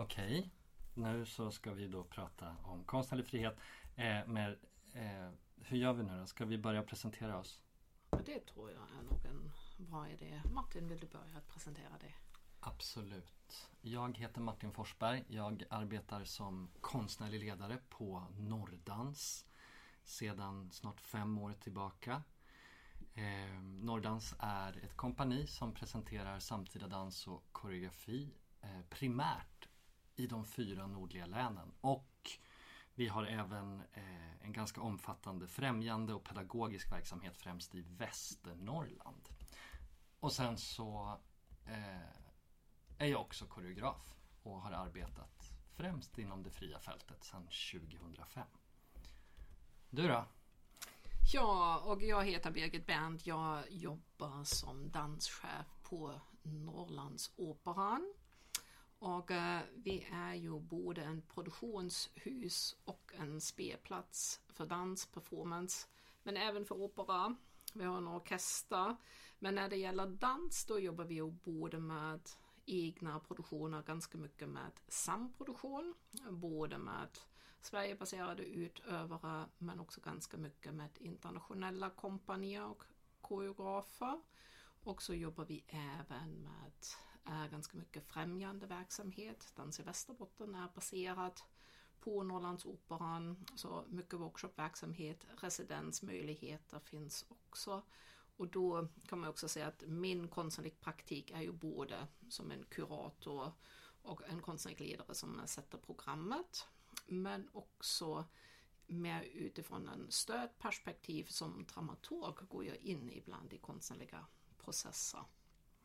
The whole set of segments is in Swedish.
Okej, nu så ska vi då prata om konstnärlig frihet. Eh, men, eh, hur gör vi nu då? Ska vi börja presentera oss? Det tror jag är nog en bra idé. Martin, vill du börja att presentera dig? Absolut. Jag heter Martin Forsberg. Jag arbetar som konstnärlig ledare på Norrdans sedan snart fem år tillbaka. Eh, Norrdans är ett kompani som presenterar samtida dans och koreografi eh, primärt i de fyra nordliga länen. Och vi har även eh, en ganska omfattande främjande och pedagogisk verksamhet främst i Västernorrland. Och sen så eh, är jag också koreograf och har arbetat främst inom det fria fältet sedan 2005. Du då? Ja, och jag heter Birgit Berndt. Jag jobbar som danschef på Norrlandsoperan. Och eh, vi är ju både en produktionshus och en spelplats för dans, performance, men även för opera. Vi har en orkester. Men när det gäller dans då jobbar vi ju både med egna produktioner, ganska mycket med samproduktion, både med Sverigebaserade utövare men också ganska mycket med internationella kompanier och koreografer. Och så jobbar vi även med äh, ganska mycket främjande verksamhet. Dans i Västerbotten är baserad på Norrlandsoperan, så mycket workshopverksamhet, residensmöjligheter finns också. Och då kan man också säga att min konstnärlig praktik är ju både som en kurator och en konstnärlig ledare som sätter programmet men också mer utifrån en stödperspektiv som dramaturg går jag in ibland i konstnärliga processer.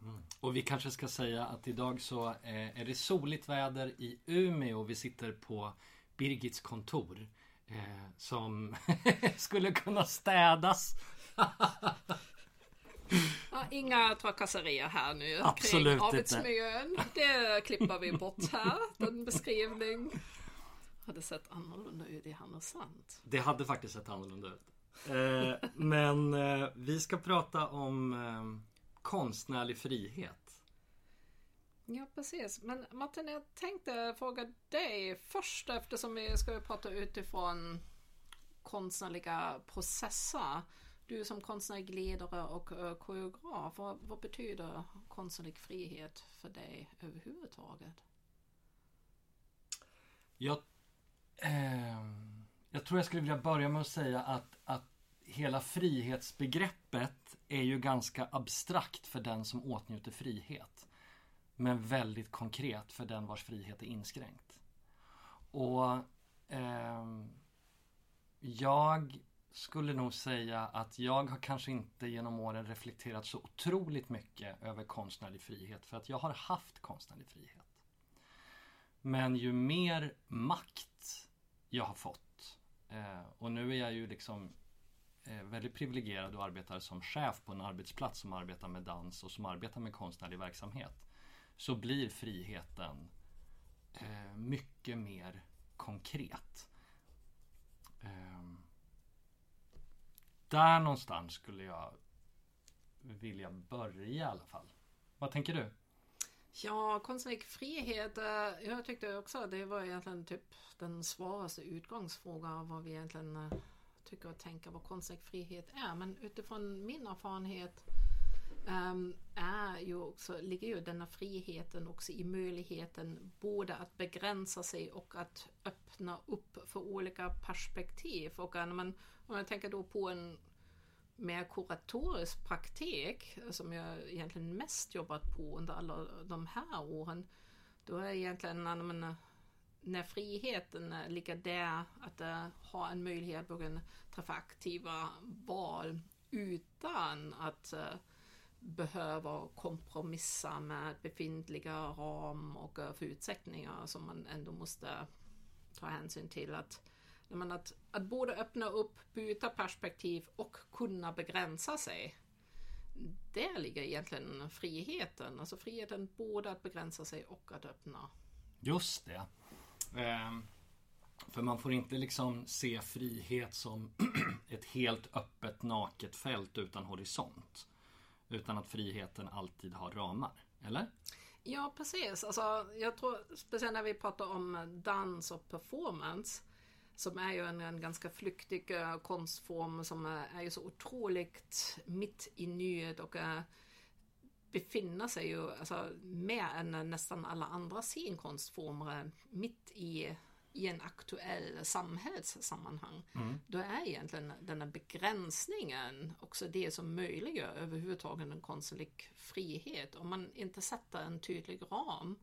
Mm. Och vi kanske ska säga att idag så eh, är det soligt väder i Umeå och vi sitter på Birgits kontor. Eh, som skulle kunna städas. ja, inga trakasserier här nu Absolut kring arbetsmiljön. Det klipper vi bort här, den beskrivning hade sett annorlunda ut i Härnösand. Det hade faktiskt sett annorlunda ut. Eh, men eh, vi ska prata om eh, konstnärlig frihet. Ja precis. Men Martin, jag tänkte fråga dig först eftersom vi ska prata utifrån konstnärliga processer. Du som konstnärlig ledare och uh, koreograf, vad, vad betyder konstnärlig frihet för dig överhuvudtaget? Jag Eh, jag tror jag skulle vilja börja med att säga att, att hela frihetsbegreppet är ju ganska abstrakt för den som åtnjuter frihet. Men väldigt konkret för den vars frihet är inskränkt. Och eh, jag skulle nog säga att jag har kanske inte genom åren reflekterat så otroligt mycket över konstnärlig frihet för att jag har haft konstnärlig frihet. Men ju mer makt jag har fått eh, och nu är jag ju liksom Eh, väldigt privilegierad och arbetar som chef på en arbetsplats som arbetar med dans och som arbetar med konstnärlig verksamhet. Så blir friheten eh, mycket mer konkret. Ehm, där någonstans skulle jag vilja börja i alla fall. Vad tänker du? Ja, konstnärlig frihet. Eh, jag tyckte också att det var egentligen typ den svåraste utgångsfrågan vad vi egentligen eh, tycker och tänker vad konstnärlig frihet är. Men utifrån min erfarenhet um, är ju också, ligger ju denna friheten också i möjligheten både att begränsa sig och att öppna upp för olika perspektiv. Och när man, om jag tänker då på en mer kuratorisk praktik som jag egentligen mest jobbat på under alla de här åren. Då är egentligen när, man, när friheten ligger där att uh, ha en möjlighet att träffa aktiva val utan att uh, behöva kompromissa med befintliga ram och uh, förutsättningar som man ändå måste ta hänsyn till. att men att, att både öppna upp, byta perspektiv och kunna begränsa sig. Där ligger egentligen friheten. Alltså friheten både att begränsa sig och att öppna. Just det. Ehm, för man får inte liksom se frihet som ett helt öppet naket fält utan horisont. Utan att friheten alltid har ramar. Eller? Ja, precis. Alltså, jag tror speciellt när vi pratar om dans och performance som är ju en, en ganska flyktig uh, konstform som uh, är ju så otroligt mitt i nuet och uh, befinner sig ju alltså, mer än nästan alla andra scenkonstformer mitt i, i en aktuell samhällssammanhang. Mm. Då är egentligen denna begränsningen också det som möjliggör överhuvudtaget en konstnärlig frihet. Om man inte sätter en tydlig ram,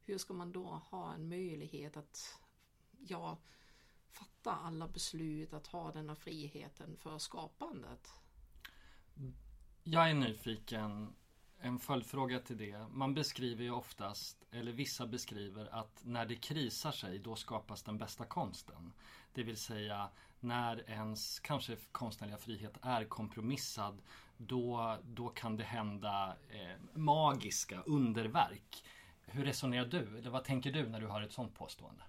hur ska man då ha en möjlighet att ja, fatta alla beslut, att ha denna friheten för skapandet? Jag är nyfiken en följdfråga till det. Man beskriver ju oftast, eller vissa beskriver att när det krisar sig då skapas den bästa konsten. Det vill säga när ens kanske konstnärliga frihet är kompromissad då, då kan det hända eh, magiska underverk. Hur resonerar du? Eller vad tänker du när du hör ett sånt påstående?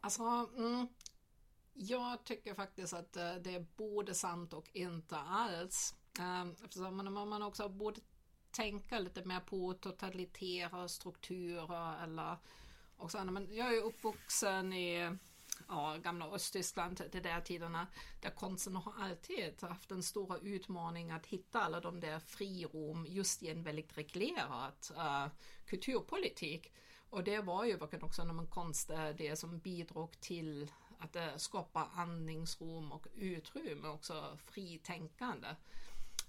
Alltså, mm, jag tycker faktiskt att eh, det är både sant och inte alls. Eh, eftersom man också borde tänka lite mer på totalitära strukturer eller och så, men jag är uppvuxen i ja, gamla Östtyskland, de där tiderna, där konsten har alltid haft en stora utmaning att hitta alla de där frirum just i en väldigt reglerad uh, kulturpolitik. Och det var ju verkligen också när man konst det som bidrog till att eh, skapa andningsrum och utrymme, också fritänkande.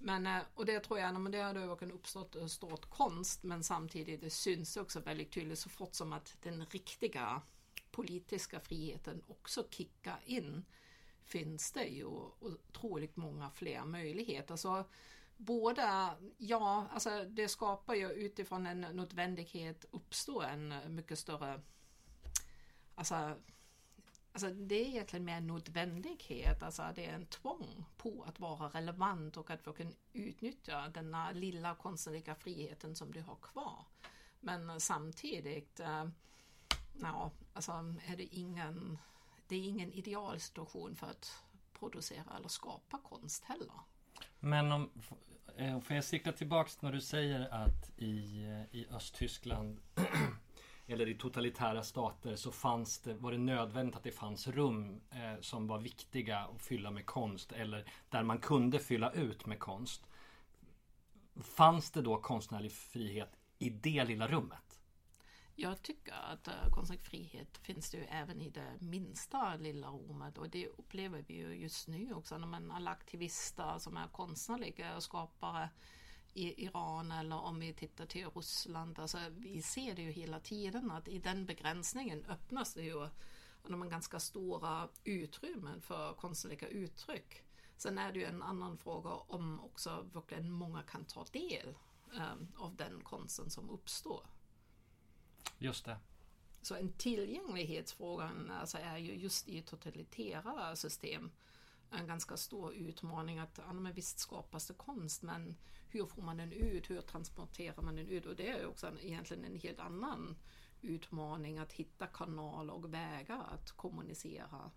Men, eh, och det tror jag, men det hade verkligen uppstått en stort konst men samtidigt det syns också väldigt tydligt så fort som att den riktiga politiska friheten också kickar in finns det ju otroligt många fler möjligheter. Så båda, ja, alltså det skapar ju utifrån en nödvändighet uppstår en eh, mycket större alltså Alltså det är egentligen mer en nödvändighet, alltså det är en tvång på att vara relevant och att få utnyttja denna lilla konstnärliga friheten som du har kvar. Men eh, samtidigt, äh, ja, alltså är det ingen, det är ingen idealsituation för att producera eller skapa konst heller. Men om, eh, får jag cykla tillbaks när du säger att i, i Östtyskland eller i totalitära stater så fanns det, var det nödvändigt att det fanns rum eh, som var viktiga att fylla med konst eller där man kunde fylla ut med konst. Fanns det då konstnärlig frihet i det lilla rummet? Jag tycker att uh, konstnärlig frihet finns det ju även i det minsta lilla rummet och det upplever vi ju just nu också när man alla aktivister som är konstnärliga skapare i Iran eller om vi tittar till Ryssland. Alltså, vi ser det ju hela tiden att i den begränsningen öppnas det ju de ganska stora utrymmen för konstnärliga uttryck. Sen är det ju en annan fråga om också verkligen många kan ta del um, av den konsten som uppstår. Just det. Så en tillgänglighetsfrågan alltså, är ju just i totalitära system en ganska stor utmaning att ja, men visst skapas det konst men hur får man den ut, hur transporterar man den ut och det är också en, egentligen en helt annan utmaning att hitta kanaler och vägar att kommunicera.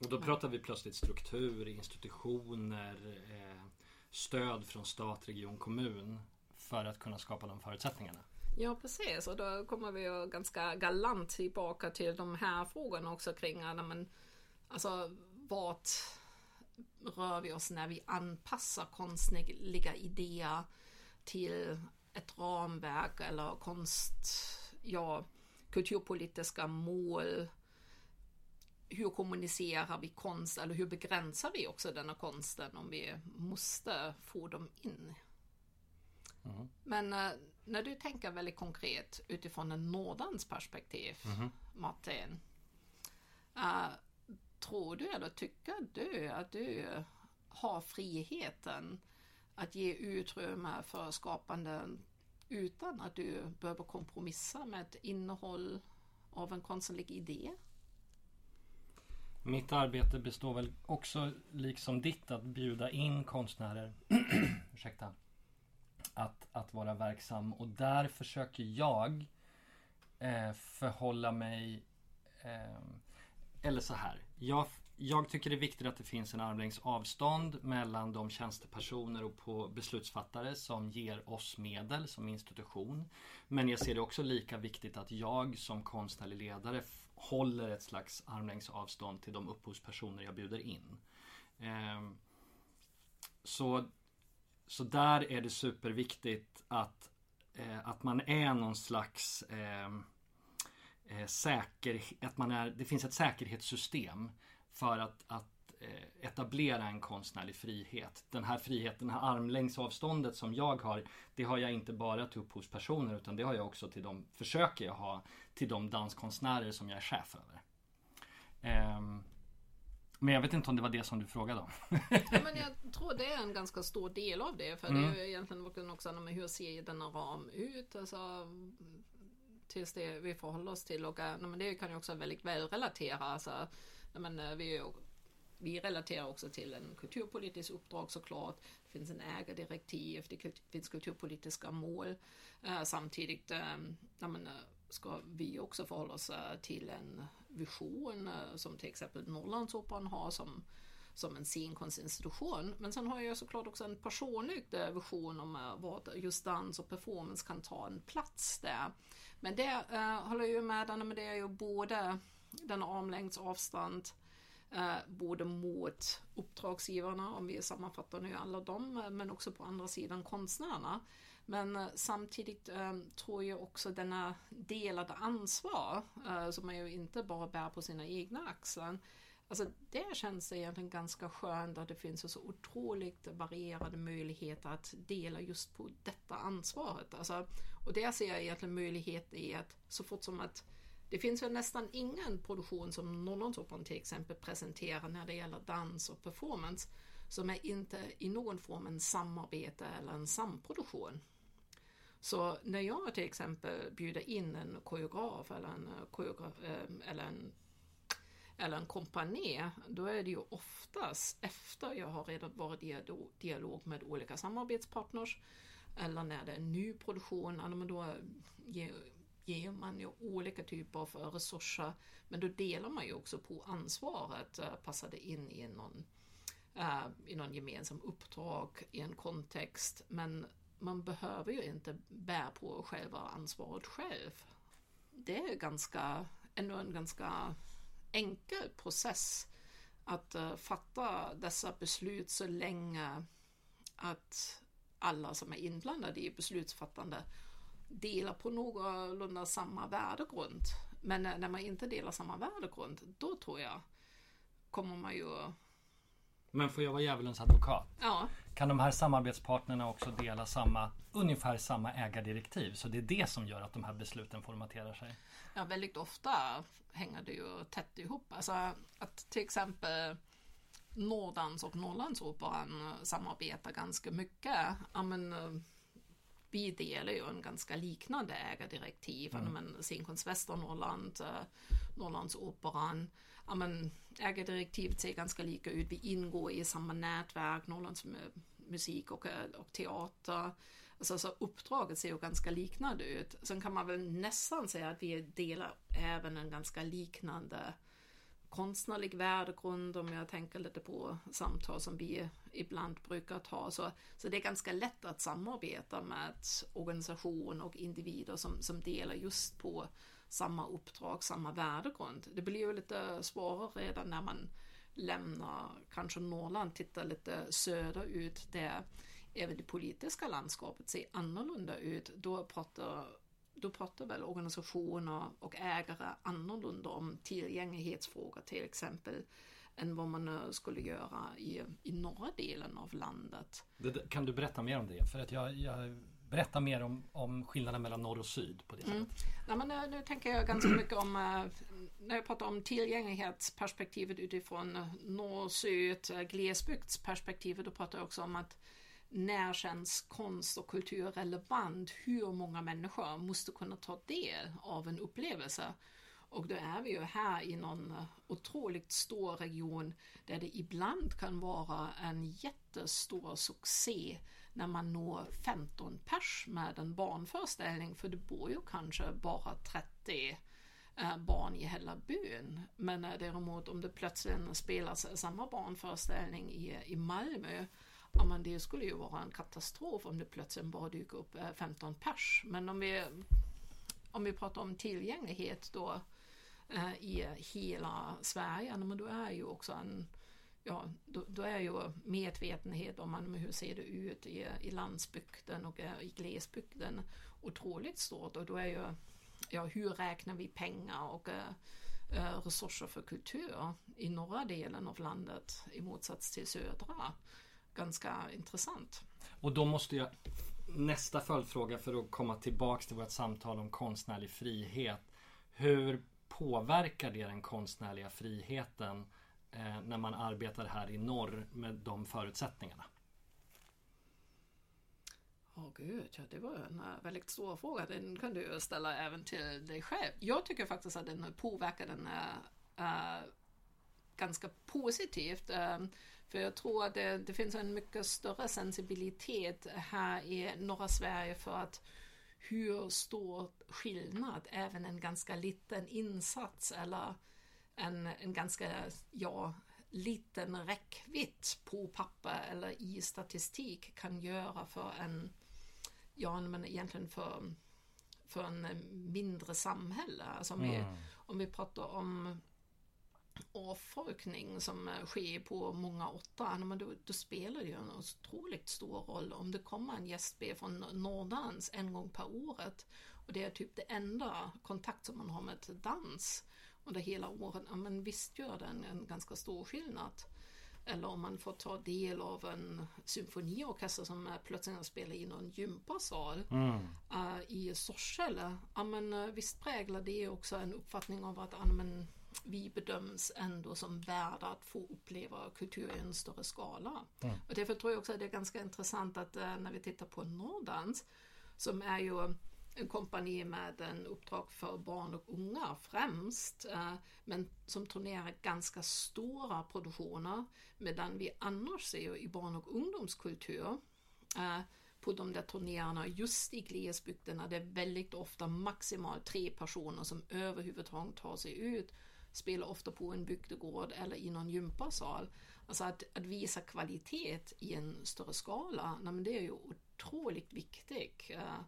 Och då pratar vi plötsligt struktur, institutioner, eh, stöd från stat, region, kommun för att kunna skapa de förutsättningarna. Ja precis och då kommer vi ganska galant tillbaka till de här frågorna också kring men, alltså, vart rör vi oss när vi anpassar konstnärliga idéer till ett ramverk eller konst, ja, kulturpolitiska mål. Hur kommunicerar vi konst eller hur begränsar vi också denna konsten om vi måste få dem in? Mm. Men uh, när du tänker väldigt konkret utifrån en Nordens perspektiv, mm. Martin. Uh, tror du eller tycker du att du har friheten att ge utrymme för skapande utan att du behöver kompromissa med ett innehåll av en konstnärlig idé? Mitt arbete består väl också, liksom ditt, att bjuda in konstnärer ursäkta, att, att vara verksam. Och där försöker jag eh, förhålla mig eh, eller så här. Jag, jag tycker det är viktigt att det finns en armlängds avstånd mellan de tjänstepersoner och på beslutsfattare som ger oss medel som institution. Men jag ser det också lika viktigt att jag som konstnärlig ledare håller ett slags armlängds avstånd till de upphovspersoner jag bjuder in. Ehm, så, så där är det superviktigt att, eh, att man är någon slags eh, eh, säker, att man är, det finns ett säkerhetssystem för att, att eh, etablera en konstnärlig frihet. Den här friheten, det här armlängds avståndet som jag har, det har jag inte bara till upphovspersoner utan det har jag också till de, försöker jag ha, till de danskonstnärer som jag är chef över. Um, men jag vet inte om det var det som du frågade om. ja, men jag tror det är en ganska stor del av det. För mm. det är ju egentligen också hur ser denna ram ut? Alltså, tills det vi förhåller oss till. Och eh, men det kan ju också väldigt väl relatera. Alltså, men, eh, vi, vi relaterar också till en kulturpolitisk uppdrag såklart. Det finns en ägardirektiv, det finns kulturpolitiska mål. Eh, samtidigt men, ska vi också förhålla oss till en vision som till exempel Norrlandsoperan har som som en scenkonstinstitution. Men sen har jag såklart också en personlig vision om eh, vad just dans och performance kan ta en plats där. Men det uh, håller jag ju med men det är ju både den armlängds avstånd Eh, både mot uppdragsgivarna, om vi sammanfattar nu alla dem, men också på andra sidan konstnärerna. Men eh, samtidigt eh, tror jag också denna delade ansvar, som man ju inte bara bär på sina egna axlar, Alltså det känns det egentligen ganska skönt att det finns så otroligt varierade möjligheter att dela just på detta ansvaret. Alltså, och där ser jag egentligen möjlighet i att så fort som att det finns väl nästan ingen produktion som Norrlandsoperan till exempel presenterar när det gäller dans och performance som är inte i någon form en samarbete eller en samproduktion. Så när jag till exempel bjuder in en koreograf eller en, koreograf, eh, eller en eller en kompani, då är det ju oftast efter jag har redan varit i dialog med olika samarbetspartners eller när det är ny produktion, då ger, man ju olika typer av resurser men då delar man ju också på ansvaret, eh, passar det in i någon, eh, i någon gemensam uppdrag i en kontext men man behöver ju inte bära på själva ansvaret själv. Det är ganska, ändå en ganska enkel process att uh, fatta dessa beslut så länge att alla som är inblandade i beslutsfattande delar på någorlunda samma värdegrund. Men eh, när man inte delar samma värdegrund, då tror jag kommer man ju... Men får jag vara djävulens advokat? Ja. Kan de här samarbetspartnerna också dela samma, ungefär samma ägardirektiv? Så det är det som gör att de här besluten formaterar sig? Ja, väldigt ofta hänger det ju tätt ihop. Alltså att till exempel Nordans och Norrlandsoperan samarbetar ganska mycket. Ja, men, vi delar ju en ganska liknande ägardirektiv. Mm. Men Scenkonst Västernorrland, Norrlandsoperan. Ja, men, ägardirektivet ser ganska lika ut. Vi ingår i samma nätverk, Norrlands musik och, eh, och teater. Alltså, så uppdraget ser ju ganska liknande ut. Sen kan man väl nästan säga att vi delar även en ganska liknande konstnärlig värdegrund om jag tänker lite på samtal som vi ibland brukar ta. Så, så det är ganska lätt att samarbeta med organisation och individer som, som delar just på samma uppdrag, samma värdegrund. Det blir ju lite svårare redan när man lämnar kanske Norrland, tittar lite söderut där även det politiska landskapet ser annorlunda ut, då pratar, då pratar väl organisationer och ägare annorlunda om tillgänglighetsfrågor till exempel än vad man eh, skulle göra i, i norra delen av landet. Det, kan du berätta mer om det? För att jag, jag berättar mer om, om skillnaden mellan norr och syd på det sättet. Mm. Ja, men nu, nu, tänker jag ganska mycket om eh, när jag pratar om tillgänglighetsperspektivet utifrån norr-syd, eh, glesbygdsperspektivet, då pratar jag också om att när känns konst och kultur relevant? Hur många människor måste kunna ta del av en upplevelse? Och då är vi ju här i någon otroligt stor region där det ibland kan vara en jättestor succé när man når 15 pers med en barnföreställning för det bor ju kanske bara 30 eh, barn i hela byn. Men eh, däremot om det plötsligt spelas samma barnföreställning i, eh, i Malmö Ja, men det skulle ju vara en katastrof om det plötsligt bara dyker upp 15 pers. Men om vi, om vi pratar om tillgänglighet då eh, i hela Sverige, men då är ju också en ja, då, då, är ju medvetenhet om man, hur ser det ut i, i landsbygden och eh, i glesbygden otroligt stort och då är ju ja, hur räknar vi pengar och äh, resurser för kultur i norra delen av landet i motsats till södra ganska intressant. Och då måste jag nästa följdfråga för att komma tillbaks till vårt samtal om konstnärlig frihet. Hur påverkar det den konstnärliga friheten eh, Eh, när man arbetar här i norr med de förutsättningarna? Åh oh, gud, ja, det var en eh, väldigt stor fråga. Den kan du ställa även till dig själv. Jag tycker faktiskt att den påverkar den uh, ganska positivt. För jag tror att det, det, finns en mycket större sensibilitet här i norra Sverige för att hur stor skillnad även en ganska liten insats eller en, en ganska ja, liten räckvidd på papper eller i statistik kan göra för en, ja men egentligen för, för en mindre samhälle. Alltså om, mm. vi, om vi pratar om avfolkning som sker på många men då, då, spelar det ju en otroligt stor roll om det kommer en gästspel från Norrdans en gång per året och det är typ det enda kontakt som man har med dans under hela året, ja men visst gör den en ganska stor skillnad. Eller om man får ta del av en symfoniorkester som plötsligt spelar i någon gympasal mm. uh, i Sorsele. Ja men uh, visst präglar det också en uppfattning av att uh, men, vi bedöms ändå som värda att få uppleva kultur i en större skala. Mm. Och därför tror jag också att det är ganska intressant att när vi tittar på Nordans som är ju kompani med en uppdrag för barn och unga främst, eh, men som turnerar ganska stora produktioner, medan vi annars ser i barn och ungdomskultur eh, på de där turnéerna just i glesbygderna, det är väldigt ofta maximalt tre personer som överhuvudtaget tar sig ut, spelar ofta på en bygdegård eller i någon gympasal. Alltså att, att visa kvalitet i en större skala, nej, men det är ju otroligt viktigt. Eh,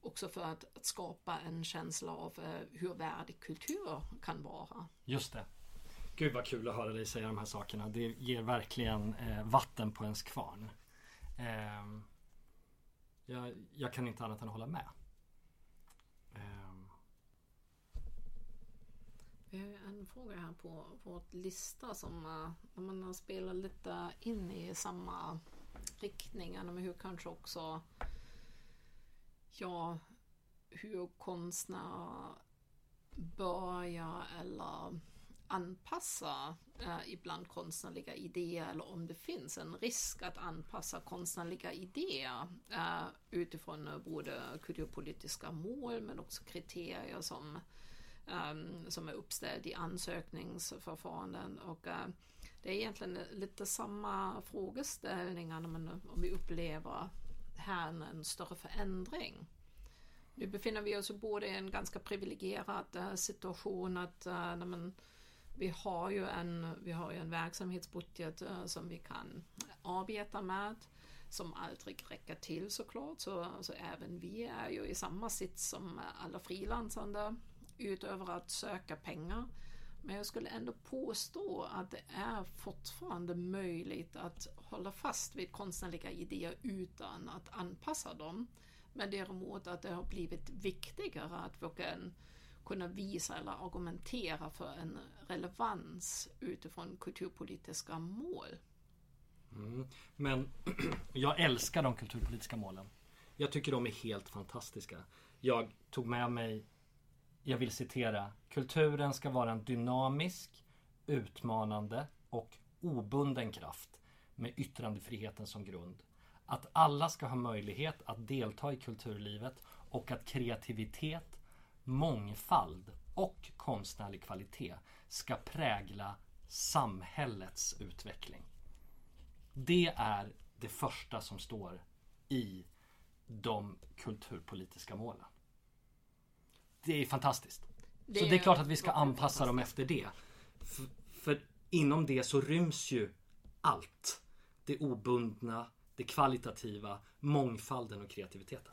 Också för att, att, skapa en känsla av eh, hur värdig kultur kan vara. Just det. Gud vad kul att höra dig säga de här sakerna. Det ger verkligen eh, vatten på ens kvarn. Eh, jag, jag, kan inte annat än hålla med. Eh. Vi har en fråga här på vår lista som uh, man spelar lite in i samma riktning. Hur kanske också ja, hur konstnärer börjar eller anpassa eh, ibland konstnärliga idéer eller om det finns en risk att anpassa konstnärliga idéer eh, utifrån eh, både kulturpolitiska mål men också kriterier som, eh, som är uppställda i ansökningsförfaranden. Och, eh, det är egentligen lite samma frågeställningar om vi upplever här en större förändring. Nu befinner vi oss både i en ganska privilegierad eh, situation att eh, men, vi har ju en, vi har en verksamhetsbudget eh, som vi kan arbeta med som aldrig räcker till såklart. Så, så även vi är ju i samma sits som alla frilansande utöver att söka pengar. Men jag skulle ändå påstå att det är fortfarande möjligt att hålla fast vid konstnärliga idéer utan att anpassa dem. Men däremot att det har blivit viktigare att verkligen kunna visa eller argumentera för en relevans utifrån kulturpolitiska mål. Mm. Men jag älskar de kulturpolitiska målen. Jag tycker de är helt fantastiska. Jag tog med mig, jag vill citera, kulturen ska vara en dynamisk, utmanande och obunden kraft med yttrandefriheten som grund att alla ska ha möjlighet att delta i kulturlivet och att kreativitet, mångfald och konstnärlig kvalitet ska prägla samhällets utveckling. Det är det första som står i de kulturpolitiska målen. Det är fantastiskt. så det är klart att vi ska anpassa dem efter det. För, för inom det så ryms ju allt. Det obundna, det kvalitativa, mångfalden och kreativiteten.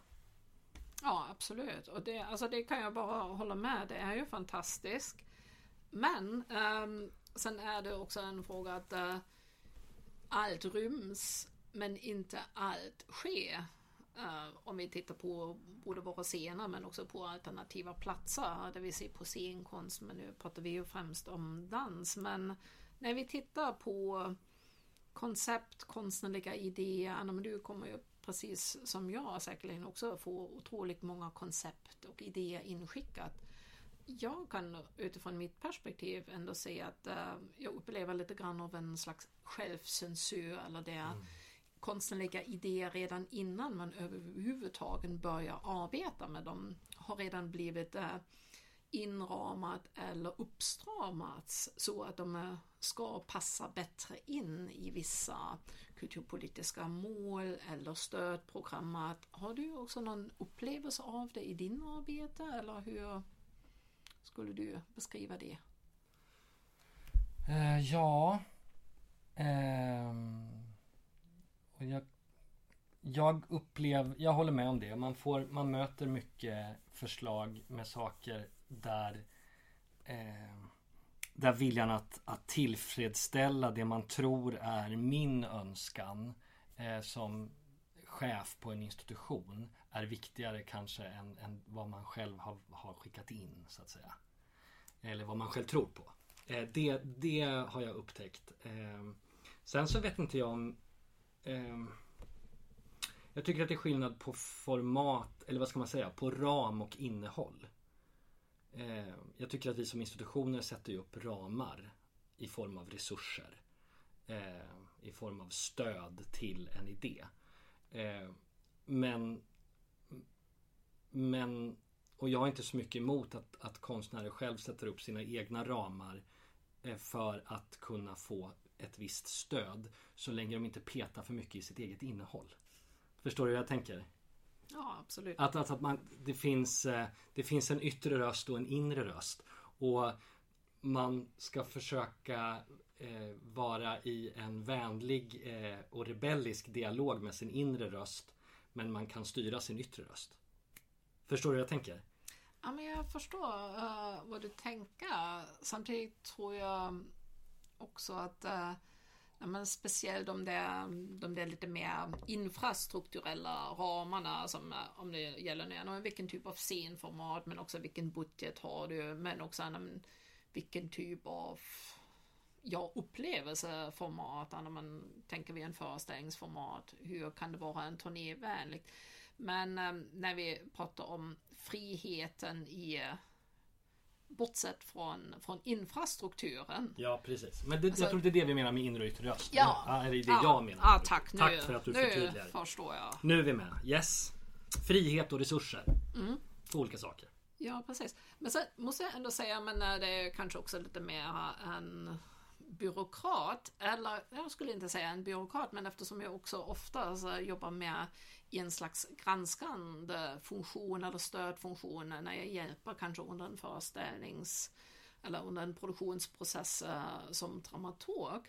Ja absolut och det, alltså det kan jag bara hålla med. Det är ju fantastiskt. Men um, sen är det också en fråga att uh, allt ryms men inte allt sker. Uh, om vi tittar på både våra scener men också på alternativa platser där vi ser på scenkonst. Men nu pratar vi ju främst om dans. Men när vi tittar på koncept, konstnärliga idéer. Anna, men du kommer ju precis som jag säkerligen också få otroligt många koncept och idéer inskickat. Jag kan utifrån mitt perspektiv ändå se att uh, jag upplever lite grann av en slags självcensur eller det mm konstnärliga idéer redan innan man överhuvudtaget börjar arbeta med dem har redan blivit eh, inramat eller uppstramats så att de eh, ska passa bättre in i vissa kulturpolitiska mål eller stödprogram. Har du också någon upplevelse av det i din arbete eller hur skulle du beskriva det? Eh, ja. Um, och jag, jag upplever, jag håller med om det. Man, får, man möter mycket förslag med saker där eh, där viljan att, att tillfredsställa det man tror är min önskan eh, som chef på en institution är viktigare kanske än, än vad man själv har, har, skickat in så att säga. Eller vad man själv tror på. Eh, det, det har jag upptäckt. Eh, sen så vet inte jag om eh, jag tycker att det är skillnad på format, eller vad ska man säga, på ram och innehåll. Eh, jag tycker att vi som institutioner sätter upp ramar i form av resurser. Eh, I form av stöd till en idé. Eh, men, men, och jag har inte så mycket emot att, att konstnärer själv sätter upp sina egna ramar eh, för att kunna få ett visst stöd så länge de inte petar för mycket i sitt eget innehåll. Förstår du hur jag tänker? Ja, absolut. Att, att, att man, det, finns, eh, det finns en yttre röst och en inre röst. Och man ska försöka eh, vara i en vänlig eh, och rebellisk dialog med sin inre röst. Men man kan styra sin yttre röst. Förstår du hur jag tänker? Ja, men jag förstår uh, vad du tänker. Samtidigt tror jag också att eh, Ja, men speciellt de där, de där lite mer infrastrukturella ramarna som eh, om det gäller nu, vilken typ av scenformat men också vilken budget har du men också men, vilken typ av ja, upplevelseformat, när man tänker vi en föreställningsformat, hur kan det vara en turnévänligt? Men eh, när vi pratar om friheten i bortsett från, från infrastrukturen. Ja precis. Men det, alltså, jag tror det är det vi menar med inre och yttre röst. Ja. ja det är det ja, jag menar. Ja, tack. tack nu, för att du nu förtydligar. förstår jag. Nu är vi med. Yes. Frihet och resurser. Mm. Två olika saker. Ja precis. Men sen måste jag ändå säga, men det är kanske också lite mer en byråkrat, eller jag skulle inte säga en byråkrat, men eftersom jag också ofta jobbar med i en slags granskande funktion eller stödfunktion när jag hjälper kanske under en föreställnings eller under en produktionsprocess eh, som dramaturg.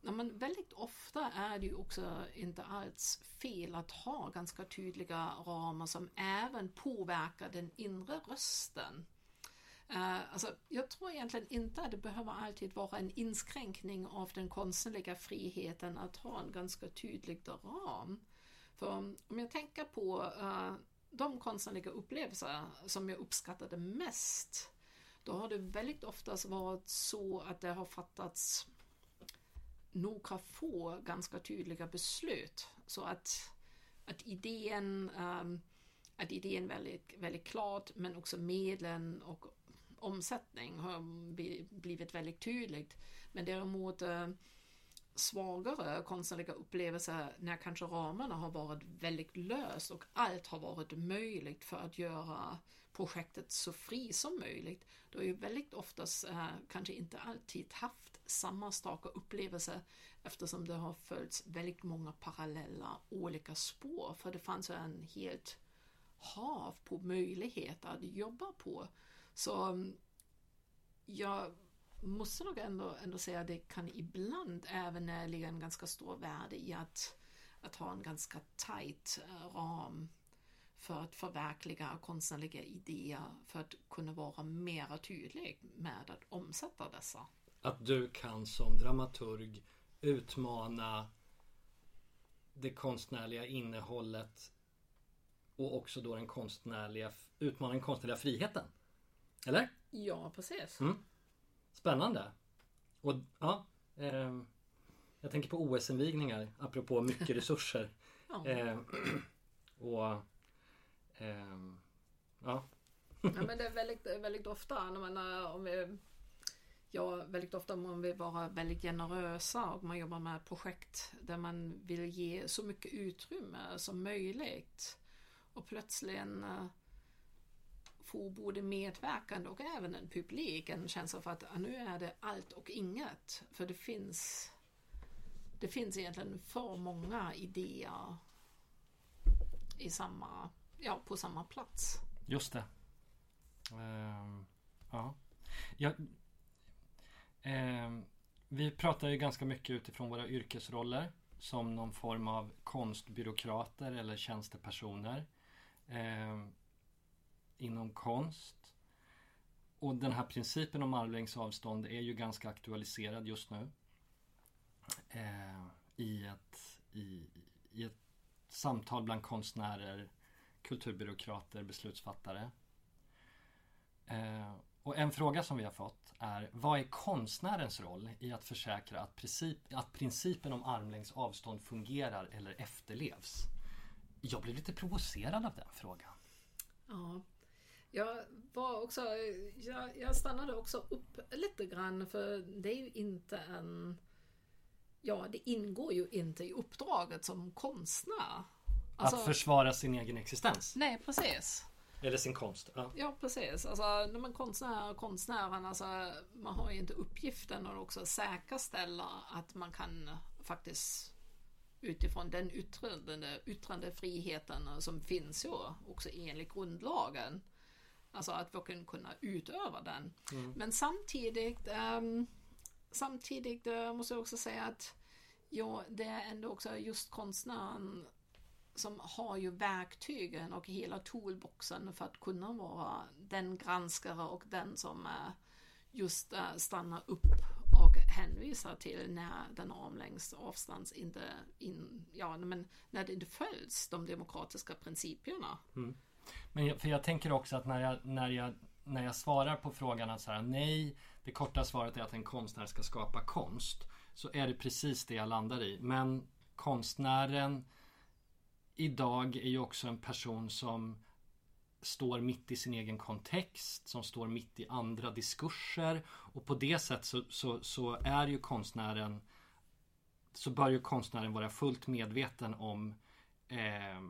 Ja, men väldigt ofta är det ju också inte alls fel att ha ganska tydliga ramar som även påverkar den inre rösten. Uh, alltså, jag tror egentligen inte att det behöver alltid vara en inskränkning av den konstnärliga friheten att ha en ganska tydlig ram. För om jag tänker på uh, de konstnärliga upplevelser som jag uppskattade mest, då har det väldigt oftast varit så att det har fattats några få ganska tydliga beslut. Så att, att idén um, att idén väldigt, väldigt klart men också medlen och omsättning har blivit väldigt tydligt. Men däremot eh, svagare konstnärliga upplevelser när kanske ramarna har varit väldigt löst och allt har varit möjligt för att göra projektet så fri som möjligt. Då har ju väldigt oftast eh, kanske inte alltid haft samma starka upplevelse eftersom det har följts väldigt många parallella olika spår för det fanns en helt hav på möjligheter att jobba på. Så um, jag måste nog ändå, ändå säga att det kan ibland även eh, ligga en ganska stor värde i att, att ha en ganska tight eh, ram för att förverkliga konstnärliga idéer för att kunna vara mera tydlig med att omsätta dessa. Att du kan som dramaturg utmana det konstnärliga innehållet och också då den konstnärliga, utmana den konstnärliga friheten. Eller? Ja, precis. Mm. Spännande. Och ja, eh, jag tänker på OS-invigningar apropå mycket resurser. Ja. Eh, och ehm, ja. ja, men det är väldigt, väldigt ofta när man, eh, om vi, ja, väldigt ofta om man vill vara väldigt generösa och man jobbar med projekt där man vill ge så mycket utrymme som möjligt och plötsligt eh, få både medverkande och även en publik en känsla för att nu är det allt och inget. För det finns det finns egentligen för många idéer i samma, ja, på samma plats. Just det. Uh, ja. ja. uh, vi pratar ju ganska mycket utifrån våra yrkesroller som någon form av konstbyråkrater eller tjänstepersoner Uh, inom konst. Och den här principen om armlängds avstånd är ju ganska aktualiserad just nu. Eh, i, ett, i, I ett samtal bland konstnärer, kulturbyråkrater, beslutsfattare. Eh, och en fråga som vi har fått är Vad är konstnärens roll i att försäkra att, princip, att principen om armlängds avstånd fungerar eller efterlevs? Jag blev lite provocerad av den frågan. Ja, jag var också, jag, jag stannade också upp lite grann för det är ju inte en Ja, det ingår ju inte i uppdraget som konstnär. Alltså, att försvara sin egen existens? Nej, precis. Eller sin konst? Ja, ja precis. Alltså, när man konstnär, konstnären, alltså, man har ju inte uppgiften att också säkerställa att man kan faktiskt utifrån den yttrande, yttrandefriheten som finns ju också enligt grundlagen. Alltså att vi kunna utöva den. Mm. Men samtidigt um, samtidigt uh, måste jag också säga att ja, det är ändå också just konstnären som har ju verktygen och hela toolboxen för att kunna vara den granskare och den som uh, just uh, stannar upp och hänvisar till när den armlängds avstånds inte in, ja, men när det inte följs de demokratiska principerna. Mm. Men jag, för jag tänker också att när jag, när jag, när jag svarar på frågan att så här, nej, det korta svaret är att en konstnär ska skapa konst. Så är det precis det jag landar i. Men konstnären idag är ju också en person som står mitt i sin egen kontext, som står mitt i andra diskurser. Och på det sättet så, så, så är ju konstnären så bör ju konstnären vara fullt medveten om eh,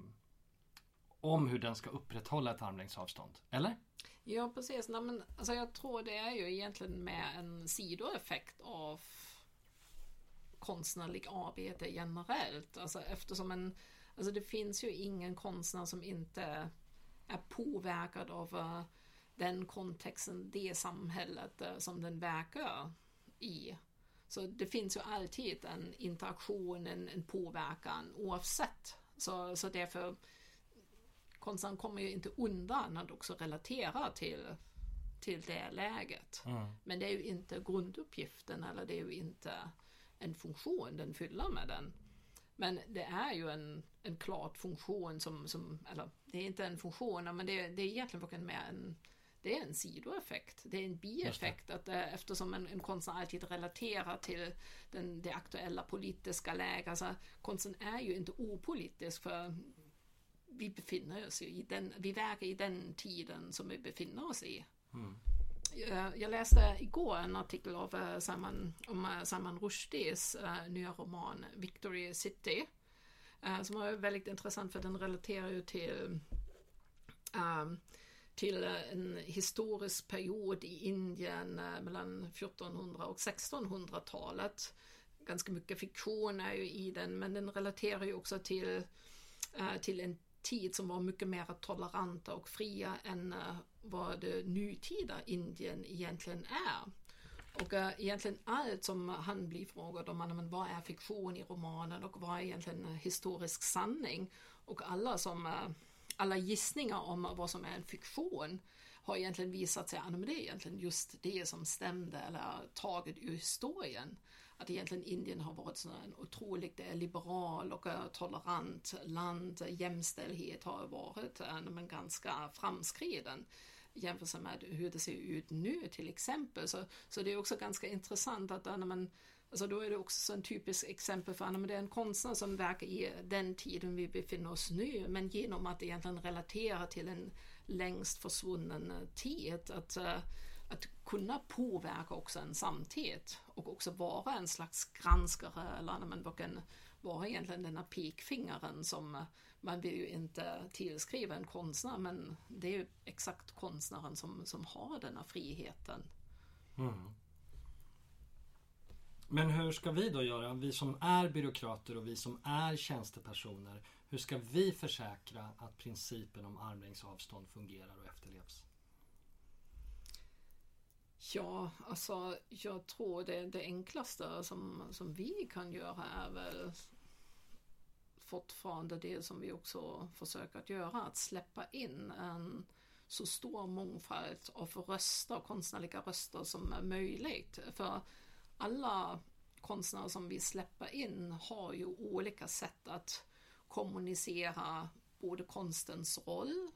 om hur den ska upprätthålla ett armlängds avstånd. Eller? Ja precis. Nej, men, alltså, jag tror det är ju egentligen med en sidoeffekt av konstnärlig arbete generellt. Alltså eftersom en, alltså det finns ju ingen konstnär som inte är påverkad av uh, den kontexten, det samhället uh, som den verkar i. Så det finns ju alltid en interaktion, en, en påverkan oavsett. Så, så därför konstnären kommer ju inte undan att också relatera till, till det läget. Mm. Men det är ju inte grunduppgiften eller det är ju inte en funktion den fyller med den. Men det är ju en, en klart funktion som, som, eller det är inte en funktion, men det, det är egentligen mer en det är en sidoeffekt. Det är en bieffekt att äh, eftersom en, en konstnär alltid relaterar till den, det aktuella politiska läget. Alltså, konsten är ju inte opolitisk för vi befinner oss i den, vi verkar i den tiden som vi befinner oss i. Mm. Jag läste igår en artikel av eh, Salman, om eh, Salman Rushdies uh, nya roman Victory City. Uh, som var väldigt intressant för den relaterar ju till um, till en historisk period i Indien mellan 1400 och 1600-talet. Ganska mycket fiktion är ju i den men den relaterar ju också till, till en tid som var mycket mer toleranta och fria än eh, vad det nutida Indien egentligen är. Och eh, egentligen allt som han blir frågad om, men vad är fiktion i romanen och vad är egentligen eh, historisk sanning? Och alla som alla gissningar om vad som är en fiktion har egentligen visat sig att det är egentligen just det som stämde eller taget ur historien. Att egentligen Indien har varit en otroligt eh, liberal och eh, tolerant land. Jämställdhet har varit men ganska framskriden jämfört med hur det ser ut nu till exempel. Så, så det är också ganska intressant att eh, när man Alltså då är det också en typisk exempel för att det är en konstnär som verkar i den tiden vi befinner oss nu men genom att egentligen relatera till en längst försvunnen tid att, att kunna påverka också en samtid och också vara en slags granskare eller man kan vara egentligen denna pekfingaren som eh, man vill ju inte tillskriva en konstnär men det är ju exakt konstnären som, som har denna friheten. Mm. Men hur ska vi då göra, vi som är byråkrater och vi som är tjänstepersoner. Hur ska vi försäkra att principen om armlängds avstånd fungerar och efterlevs? Ja, alltså jag tror det, det enklaste som, som vi kan göra är väl fortfarande det som vi också försöker att göra, att släppa in en så stor mångfald av röster, konstnärliga röster som möjligt. För alla konstnärer som vi släpper in har ju olika sätt att kommunicera både konstens roll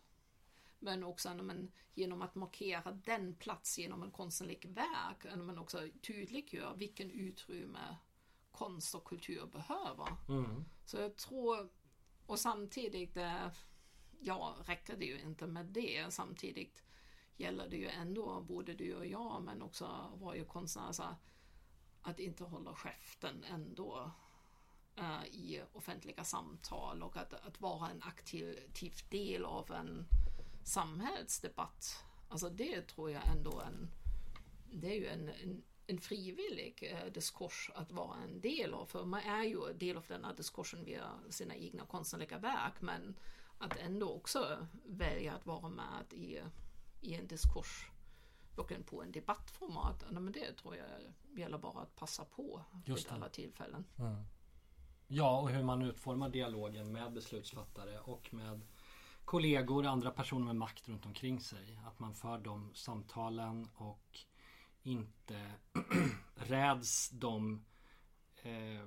men också men, genom att markera den plats genom en konstnärlig verk men också tydliggör vilken utrymme konst och kultur behöver. Mm. Så jag tror, och samtidigt, eh, ja, räcker det ju inte med det. Samtidigt gäller det ju ändå, både du och jag, men också varje konstnär, så att inte hålla käften ändå uh, i offentliga samtal och att, att vara en aktiv del av en samhällsdebatt. Alltså det tror jag ändå en, det är ju en, en, en frivillig eh, diskurs att vara en del av. För man är ju del av denna diskursen via sina egna konstnärliga verk men att ändå också välja att vara med i, i en diskurs och på en debattformat. Men det tror jag gäller bara att passa på Just vid alla tillfällen. Mm. Ja, och hur man utformar dialogen med beslutsfattare och med kollegor, andra personer med makt runt omkring sig. Att man för de samtalen och inte räds de... Eh,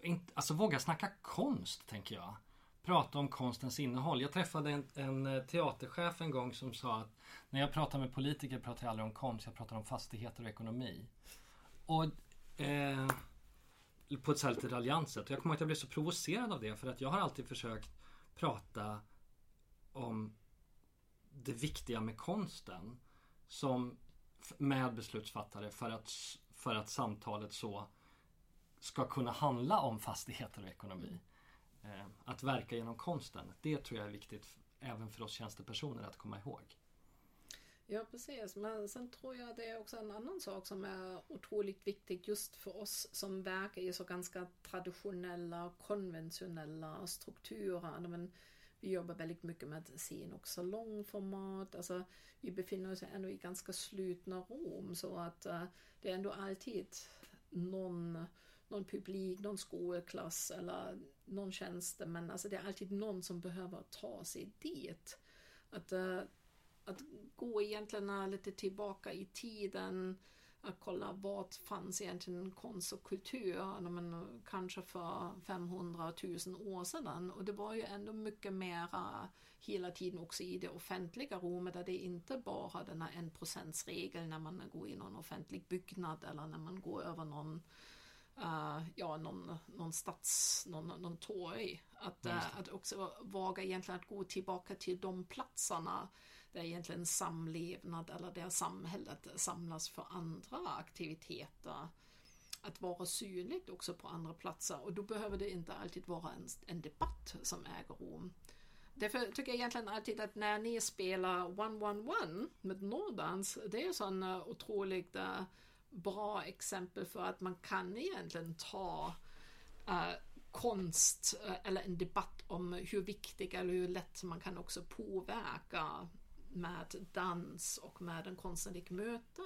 inte, alltså våga snacka konst, tänker jag. Prata om konstens innehåll. Jag träffade en, en eh, teaterchef en gång som sa att när jag pratar med politiker pratar jag aldrig om konst, jag pratar om fastigheter och ekonomi. Och eh, på ett så lite raljant sätt. Jag kommer att jag blev så provocerad av det för att jag har alltid försökt prata om det viktiga med konsten som med beslutsfattare för att, för att samtalet så ska kunna handla om fastigheter och ekonomi. Eh, att verka genom konsten, det tror jag är viktigt även för oss tjänstepersoner att komma ihåg. Ja precis, men sen tror jag det är också en annan sak som är otroligt viktig just för oss som verkar i så ganska traditionella, konventionella strukturer. Men vi jobbar väldigt mycket med scen och salongformat. Alltså, vi befinner oss ändå i ganska slutna rum så att uh, det är ändå alltid någon, någon publik, någon skolklass eller någon tjänsteman. Alltså det är alltid någon som behöver ta sig dit. Att, uh, att gå egentligen lite tillbaka i tiden att kolla vad fanns egentligen konst och kultur men, kanske för 500 000 år sedan. Och det var ju ändå mycket mera hela tiden också i det offentliga rummet där det inte bara den här enprocentsregeln när man går in i någon offentlig byggnad eller när man går över någon Uh, ja, någon, någon stads, någon, någon torg. Att, uh, att också våga egentligen att gå tillbaka till de platserna det är egentligen samlevnad eller där samhället samlas för andra aktiviteter. Att vara synligt också på andra platser och då behöver det inte alltid vara en, en debatt som äger rum. Därför tycker jag egentligen alltid att när ni spelar One One One med Nordans, det är sån uh, otroligt bra exempel för att man kan egentligen ta uh, konst eh, eller en debatt om hur viktig eller hur lätt man kan också påverka med dans och med en konstnärlig möte.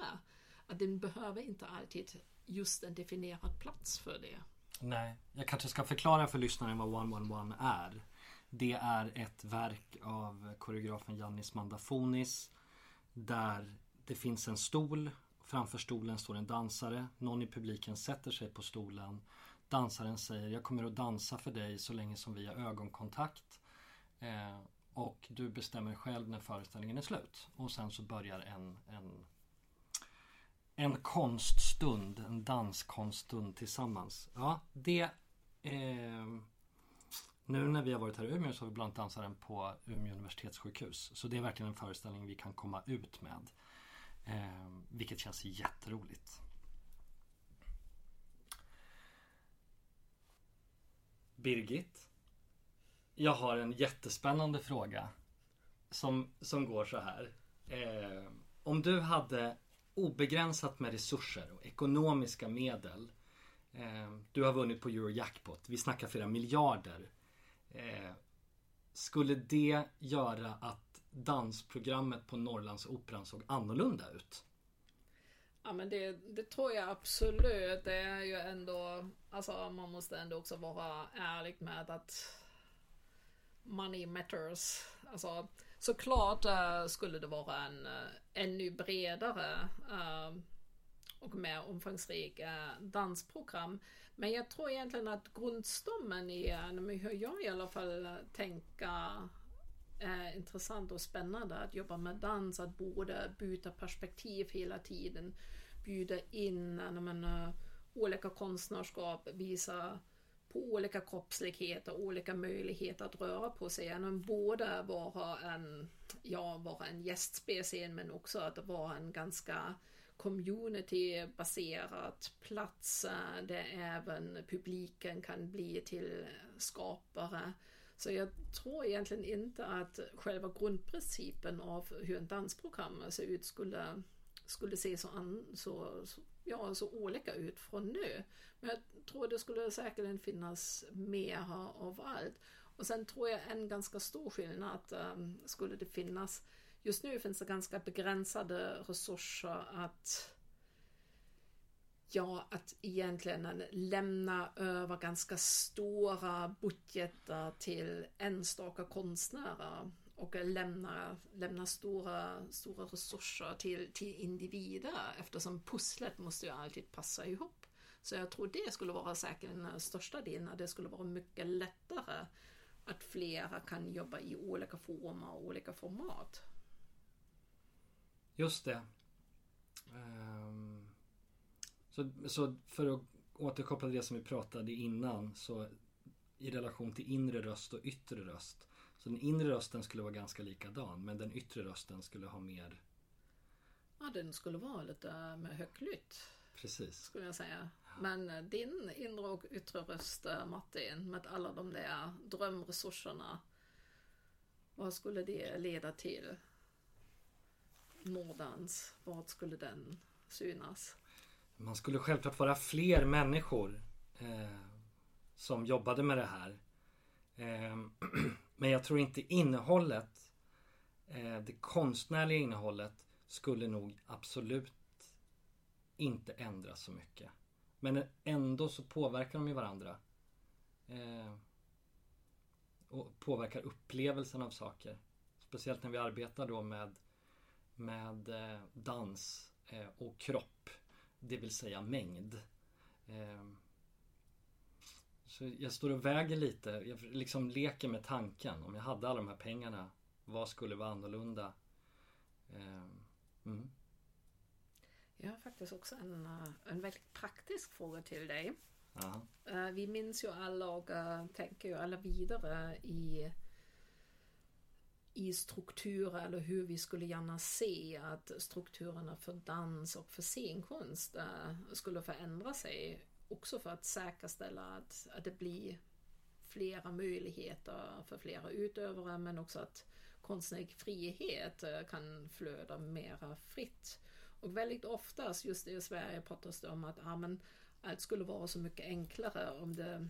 Att den behöver inte alltid just en definierad plats för det. Nej, jag kanske ska förklara för lyssnaren vad 111 är. Det är ett verk av koreografen Jannis Mandafonis där det finns en stol. Framför stolen står en dansare. Någon i publiken sätter sig på stolen. Dansaren säger jag kommer att dansa för dig så länge som vi har ögonkontakt. Eh, och du bestämmer själv när föreställningen är slut. Och sen så börjar en, en, en konststund, en danskonststund tillsammans. Ja, det eh, nu när vi har varit här i Umeå så har vi bland annat dansaren på Umeå universitetssjukhus. Så det är verkligen en föreställning vi kan komma ut med. Eh, vilket känns jätteroligt. Birgit. Jag har en jättespännande fråga. Som, som går så här. Eh, om du hade obegränsat med resurser och ekonomiska medel. Eh, du har vunnit på Eurojackpot. Vi snackar flera miljarder. Eh, skulle det göra att dansprogrammet på Norrlandsoperan såg annorlunda ut? Ja men det, det tror jag absolut. Det är ju ändå, alltså man måste ändå också vara ärlig med att money matters. Alltså såklart uh, skulle det vara en uh, ännu bredare uh, och mer omfångsrik dansprogram. Men jag tror egentligen att grundstommen i hur jag i alla fall tänker är intressant och spännande att jobba med dans, att både byta perspektiv hela tiden, bjuda in eh, menar, eh, olika konstnärskap, visa på olika kroppsligheter, olika möjligheter att röra på sig. Men både vara en, ja, vara en gästspelscen men också att vara en ganska communitybaserad plats där även publiken kan bli till skapare. Så jag tror egentligen inte att själva grundprincipen av hur en dansprogram ser ut skulle, skulle se så, an, så, så, ja, så olika ut från nu. Men jag tror det skulle säkerligen finnas mer av allt. Och sen tror jag en ganska stor skillnad um, skulle det finnas Just nu finns det ganska begränsade resurser att Ja, att egentligen lämna över ganska stora budgetar till enstaka konstnärer och lämna, lämna stora, stora resurser till, till individer eftersom pusslet måste ju alltid passa ihop. Så jag tror det skulle vara säkert den största delen, det skulle vara mycket lättare att flera kan jobba i olika former och olika format. Just det. Um, så, så för att återkoppla till det som vi pratade innan så i relation till inre röst och yttre röst. Så den inre rösten skulle vara ganska likadan men den yttre rösten skulle ha mer Ja den skulle vara lite mer höglytt. Precis. Skulle jag säga. Men din inre och yttre röst eh, Martin med alla de där drömresurserna. Vad skulle det leda till? Nordans, vart skulle den synas? Man skulle självklart vara fler människor eh, som jobbade med det här. Eh, men jag tror inte innehållet, eh, det konstnärliga innehållet skulle nog absolut inte ändras så mycket. Men ändå så påverkar de ju varandra. Eh, och påverkar upplevelsen av saker. Speciellt när vi arbetar då med med eh, dans eh, och kropp. Det vill säga mängd. Ehm, så jag står och väger lite, jag liksom leker med tanken. Om jag hade alla de här pengarna, vad skulle vara annorlunda? Ehm, mm. Jag har faktiskt också en, eh, en väldigt praktisk fråga till dig. Aha. Vi minns ju alla och tänker ju alla vidare i i strukturer eller hur vi skulle gärna se att strukturerna för dans och för scenkonst eh, skulle förändra sig. Också för att säkerställa att, att det blir flera möjligheter för flera utövare men också att konstnärlig frihet eh, kan flöda mera fritt. Och väldigt oftast just i Sverige pratas det om att ja, men allt skulle vara så mycket enklare om det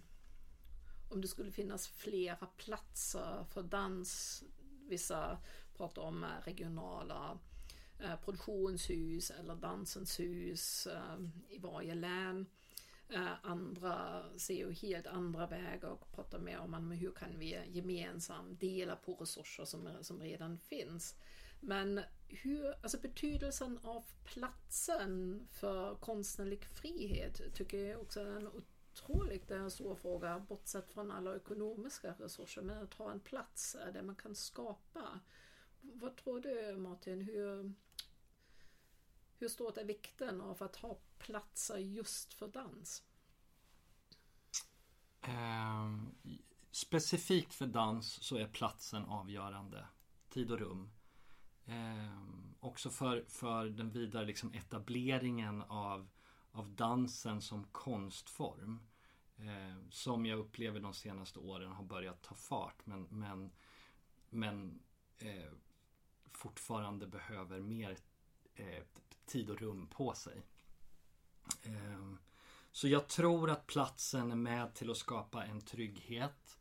om det skulle finnas flera platser för dans. Vissa pratar om eh, regionala eh, produktionshus eller Dansens hus eh, i varje län. Andra ser ju helt andra vägar och pratar mer om hur kan vi gemensamt dela på resurser som, som redan finns. Men hur, alltså betydelsen av platsen för konstnärlig frihet tycker jag också är en otroligt det är en stor fråga, bortsett från alla ekonomiska resurser. Men att ha en plats där man kan skapa. Vad tror du Martin? Hur, hur stort är vikten av att ha platser just för dans? Eh, specifikt för dans så är platsen avgörande. Tid och rum. Eh, också för, för den vidare liksom etableringen av, av dansen som konstform. Eh, som jag upplever de senaste åren har börjat ta fart men, men, men eh, fortfarande behöver mer eh, tid och rum på sig. Eh, så jag tror att platsen är med till att skapa en trygghet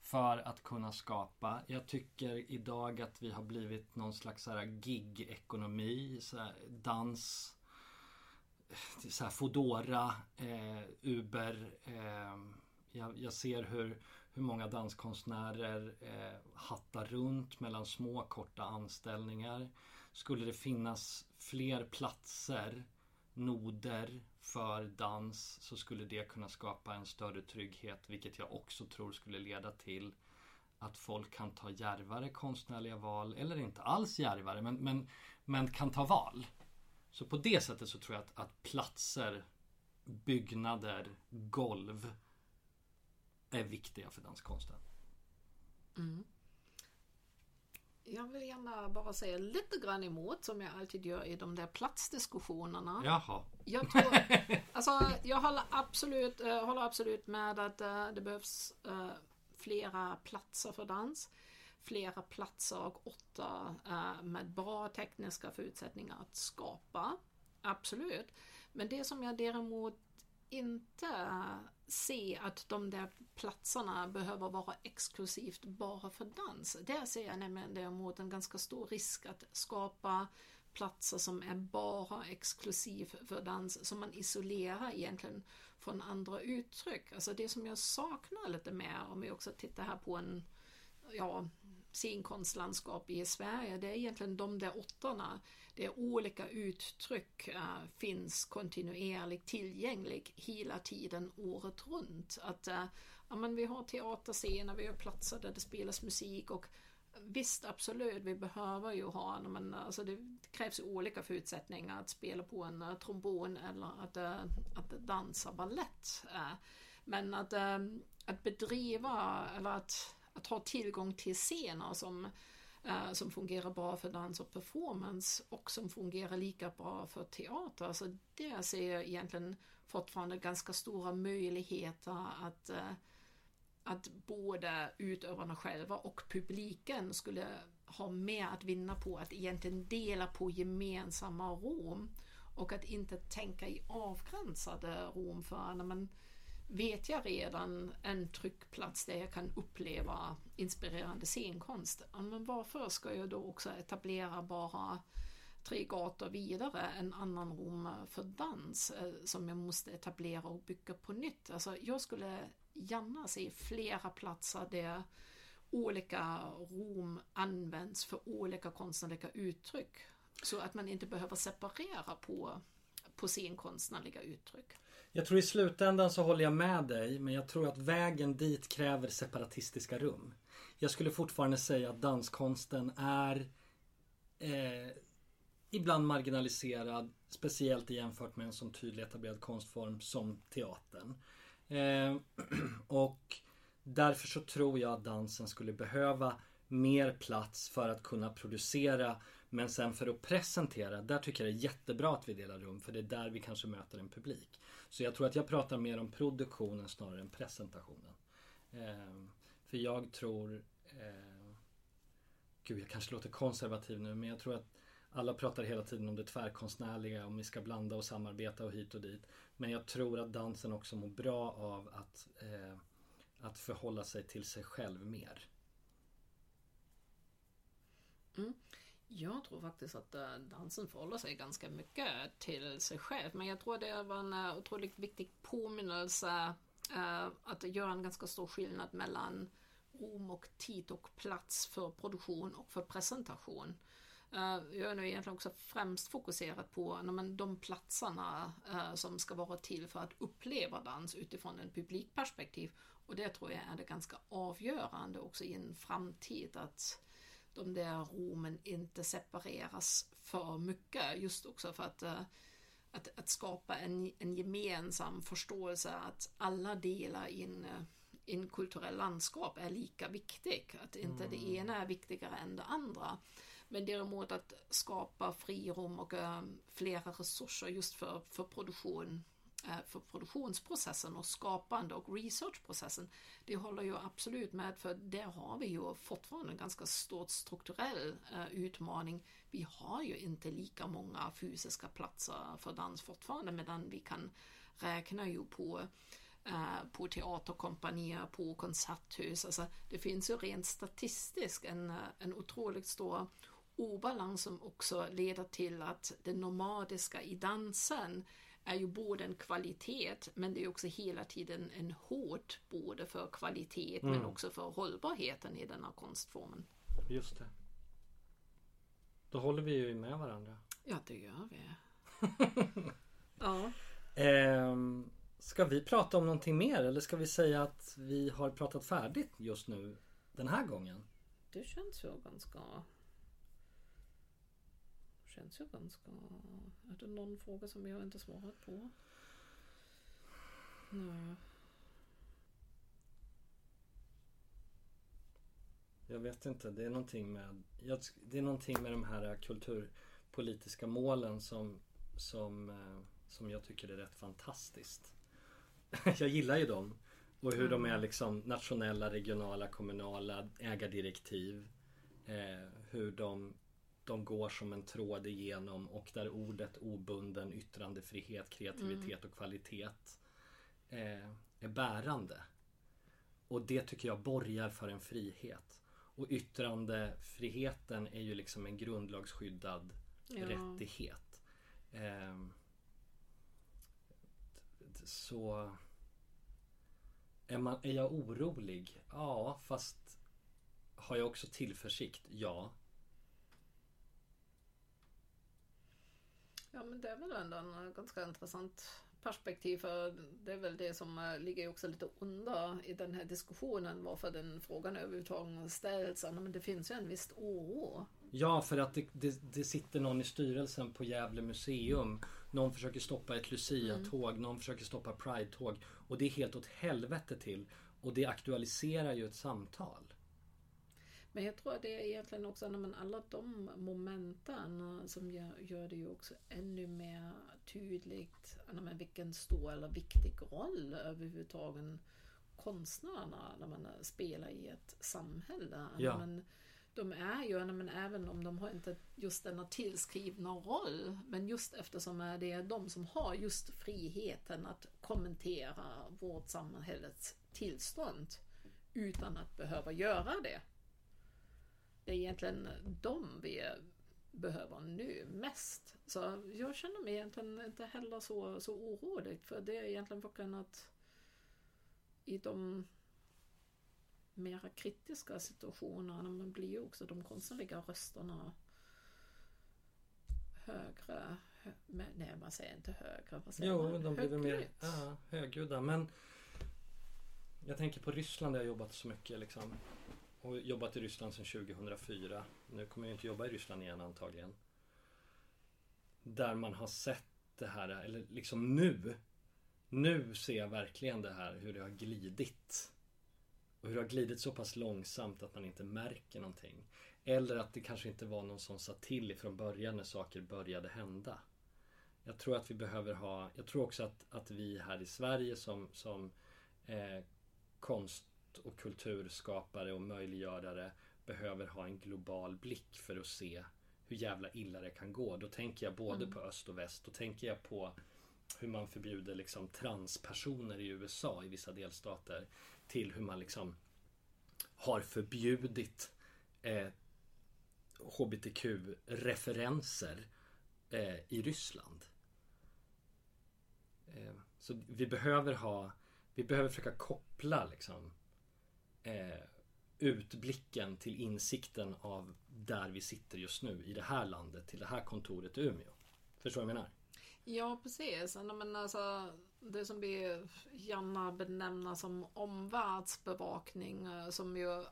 för att kunna skapa. Jag tycker idag att vi har blivit någon slags gig-ekonomi, dans, så här Fodora, eh, Uber. Eh, jag, jag, ser hur, hur många danskonstnärer eh, hattar runt mellan små korta anställningar. Skulle det finnas fler platser, noder för dans så skulle det kunna skapa en större trygghet vilket jag också tror skulle leda till att folk kan ta järvare konstnärliga val eller inte alls järvare men, men, men kan ta val. Så på det sättet så tror jag att, att platser, byggnader, golv är viktiga för danskonsten. Mm. Jag vill gärna bara säga lite grann emot som jag alltid gör i de där platsdiskussionerna. Jaha. Jag, tror, alltså, jag håller absolut, uh, håller absolut med att uh, det behövs uh, flera platser för dans. Flera platser och åtta eh, med bra tekniska förutsättningar att skapa. Absolut. Men det som jag däremot inte se att de där platserna behöver vara exklusivt bara för dans. Där ser jag nämligen däremot en ganska stor risk att skapa platser som är bara exklusiv för dans, som man isolerar egentligen från andra uttryck. Alltså det som jag saknar lite mer, om vi också tittar här på en ja, scenkonstlandskap i Sverige, det är egentligen de där åttorna där olika uttryck äh, finns kontinuerligt tillgängligt hela tiden året runt. Att äh, ja, men vi har teaterscener, vi har platser där det spelas musik och Visst, absolut, vi behöver ju ha, men alltså det krävs olika förutsättningar att spela på en uh, trombon eller att, uh, att dansa ballett. Uh, men att, att bedriva eller att, att ha tillgång till scener som eh, som fungerar bra för dans och performance och som fungerar lika bra för teater. Så där ser jag egentligen fortfarande ganska stora möjligheter att, eh, att både utövarna själva och publiken skulle ha mer att vinna på att egentligen dela på gemensamma rum och att inte tänka i avgränsade rum för när man vet jag redan en tryckplats där jag kan uppleva inspirerande scenkonst. Men varför ska jag då också etablera bara tre gator vidare en annan rum för dans eh, som jag måste etablera och bygga på nytt. Alltså jag skulle gärna se flera platser där olika rum används för olika konstnärliga uttryck. Så att man inte behöver separera på, på scenkonstnärliga uttryck. Jag tror i slutändan så håller jag med dig men jag tror att vägen dit kräver separatistiska rum. Jag skulle fortfarande säga att danskonsten är eh, ibland marginaliserad. Speciellt jämfört med en sån tydlig etablerad konstform som teatern. Eh, och därför så tror jag att dansen skulle behöva mer plats för att kunna producera men sen för att presentera, där tycker jag det är jättebra att vi delar rum för det är där vi kanske möter en publik. Så jag tror att jag pratar mer om produktionen snarare än presentationen. Eh, för jag tror... Eh, gud, jag kanske låter konservativ nu men jag tror att alla pratar hela tiden om det tvärkonstnärliga, om vi ska blanda och samarbeta och hit och dit. Men jag tror att dansen också mår bra av att, eh, att förhålla sig till sig själv mer? Mm. Jag tror faktiskt att eh, dansen förhåller sig ganska mycket till sig själv. Men jag tror det var en eh, otroligt viktig påminnelse eh, att göra en ganska stor skillnad mellan rum och tid och plats för produktion och för presentation. Jag är nu egentligen också främst fokuserat på men, de platserna som ska vara till för att uppleva dans utifrån en publikperspektiv. Och det tror jag är det ganska avgörande också i en framtid att de där rummen inte separeras för mycket. Just också för att, eh, att, att skapa en, en gemensam förståelse att alla delar i en, eh, en kulturell landskap är lika viktig. Att inte mm. det ena är viktigare än det andra. Men däremot att skapa frirum och äh, flera resurser just för, för produktion Eh, Eh, för produktionsprocessen och skapande och researchprocessen. Det håller jag absolut med för där har vi ju fortfarande en ganska stor strukturell eh, utmaning. Vi har ju inte lika många fysiska platser för dans fortfarande medan vi kan räkna ju på eh, på teaterkompanier, på konserthus. Alltså, det finns ju rent statistiskt en, en otroligt stor obalans som också leder till att det nomadiska i dansen är ju både en kvalitet men det är också hela tiden en hot både för kvalitet mm. men också för hållbarheten i denna konstformen. Just det. Då håller vi ju med varandra. Ja, det gör vi. ja. Ehm, ska vi prata om någonting mer eller ska vi säga att vi har pratat färdigt just nu den här gången? Det känns ju ganska känns ju ganska... Är det någon fråga som jag inte svarat på? Nej. Jag vet inte. Det är någonting med, det är någonting med de här kulturpolitiska målen som, som, eh, som jag tycker är rätt fantastiskt. jag gillar ju dem. Och hur mm. de är liksom nationella, regionala, kommunala, ägardirektiv. Eh, hur de de går som en tråd igenom och där ordet obunden yttrandefrihet, kreativitet och kvalitet eh, är bärande. Och det tycker jag borgar för en frihet. Och yttrandefriheten är ju liksom en grundlagsskyddad ja. rättighet. Eh, så är, man, är jag orolig? Ja, fast har jag också tillförsikt? Ja. Ja men det är väl ändå en eh, ganska intressant perspektiv för det är väl det som eh, ligger också lite under i den här diskussionen varför den frågan överhuvudtaget ställs. Men det finns ju en viss oro. Ja, för att det, det, det sitter någon i styrelsen på Gävle museum. Någon försöker stoppa ett Lucia-tåg, mm. någon försöker stoppa Pride-tåg. Och det är helt åt helvete till. Och det aktualiserar ju ett samtal. Men jag tror att det är egentligen också men alla de momenten som gör, gör det ju också ännu mer tydligt men vilken stor eller viktig roll överhuvudtaget konstnärerna när man spelar i ett samhälle. Ja. Men de är ju, men även om de har inte just denna tillskrivna roll, men just eftersom det är de som har just friheten att kommentera vårt samhälles tillstånd utan att behöva göra det det är egentligen de vi behöver nu mest. Så jag känner mig egentligen inte heller så, så orolig för det är egentligen verkligen att i de mera kritiska situationerna man blir ju också de konstnärliga rösterna högre. nej, man säger inte högre. Vad säger jo, man? de blir mer ja, högljudda. Men jag tänker på Ryssland där jag jobbat så mycket. Liksom och jobbat i Ryssland sedan 2004. Nu kommer jag inte jobba i Ryssland igen antagligen. Där man har sett det här, eller liksom nu. Nu ser jag verkligen det här hur det har glidit. Och hur det har glidit så pass långsamt att man inte märker någonting. Eller att det kanske inte var någon som sa till ifrån början när saker började hända. Jag tror att vi behöver ha, jag tror också att, att vi här i Sverige som, som eh, konst och kulturskapare och möjliggörare behöver ha en global blick för att se hur jävla illa det kan gå. Då tänker jag både mm. på öst och väst. Då tänker jag på hur man förbjuder liksom transpersoner i USA i vissa delstater till hur man liksom har förbjudit eh, HBTQ-referenser eh, i Ryssland. Eh, så vi behöver ha, vi behöver försöka koppla liksom eh, utblicken till insikten av där vi sitter just nu i det här landet till det här kontoret i Umeå. Förstår du vad jag menar? Ja, precis. Men alltså, det som vi gärna benämner som omvärldsbevakning eh, som ju,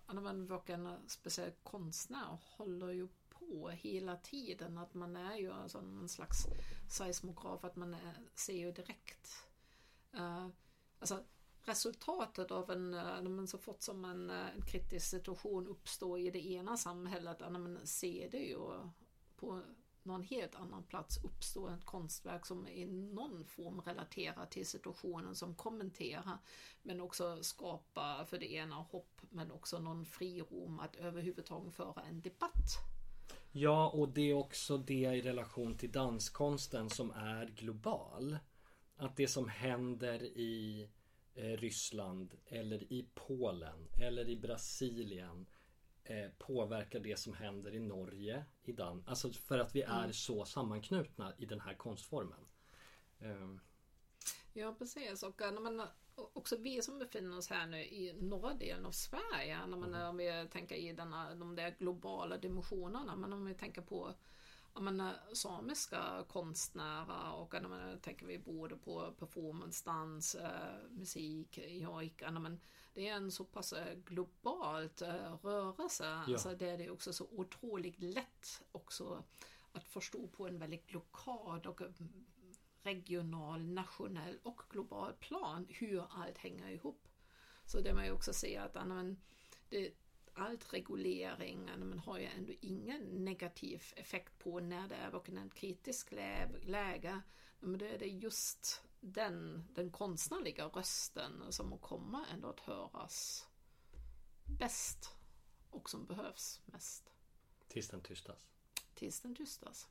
varken speciellt konstnär håller ju på hela tiden. Att man är ju alltså en slags seismograf, att man är, ser ju direkt. Uh, alltså resultatet av en, eh, men så fort som en, eh, en kritisk situation uppstår i det ena samhället, men ser det ju på någon helt annan plats uppstår ett konstverk som i någon form relaterar till situationen som kommenterar men också skapar för det ena hopp men också någon frirom att överhuvudtaget föra en debatt. Ja, och det är också det i relation till danskonsten som är global. Att det som händer i Ryssland eller i Polen eller i Brasilien eh, påverkar det som händer i Norge, i Dan Alltså för att vi är mm. så sammanknutna i den här konstformen. Um. Ja precis och när man också vi som befinner oss här nu i norra delen av Sverige, när man, mm. om vi tänker i denna, de där globala dimensionerna, men om vi tänker på menar, samiska konstnärer och jag menar, tänker vi både på performance, dans, äh, musik. Men det är en så pass eh, globalt rörelse. Ja. Alltså, det är också så otroligt lätt också att förstå på en väldigt lokal och regional, nationell och global plan hur allt hänger ihop. Så det man ju också ser att men, det, allt reglering men har ju ändå ingen negativ effekt på när det är en kritisk läge. Men då är det just den, den konstnärliga rösten som kommer ändå att höras bäst och som behövs mest. Tills den tystas. Tills den tystas.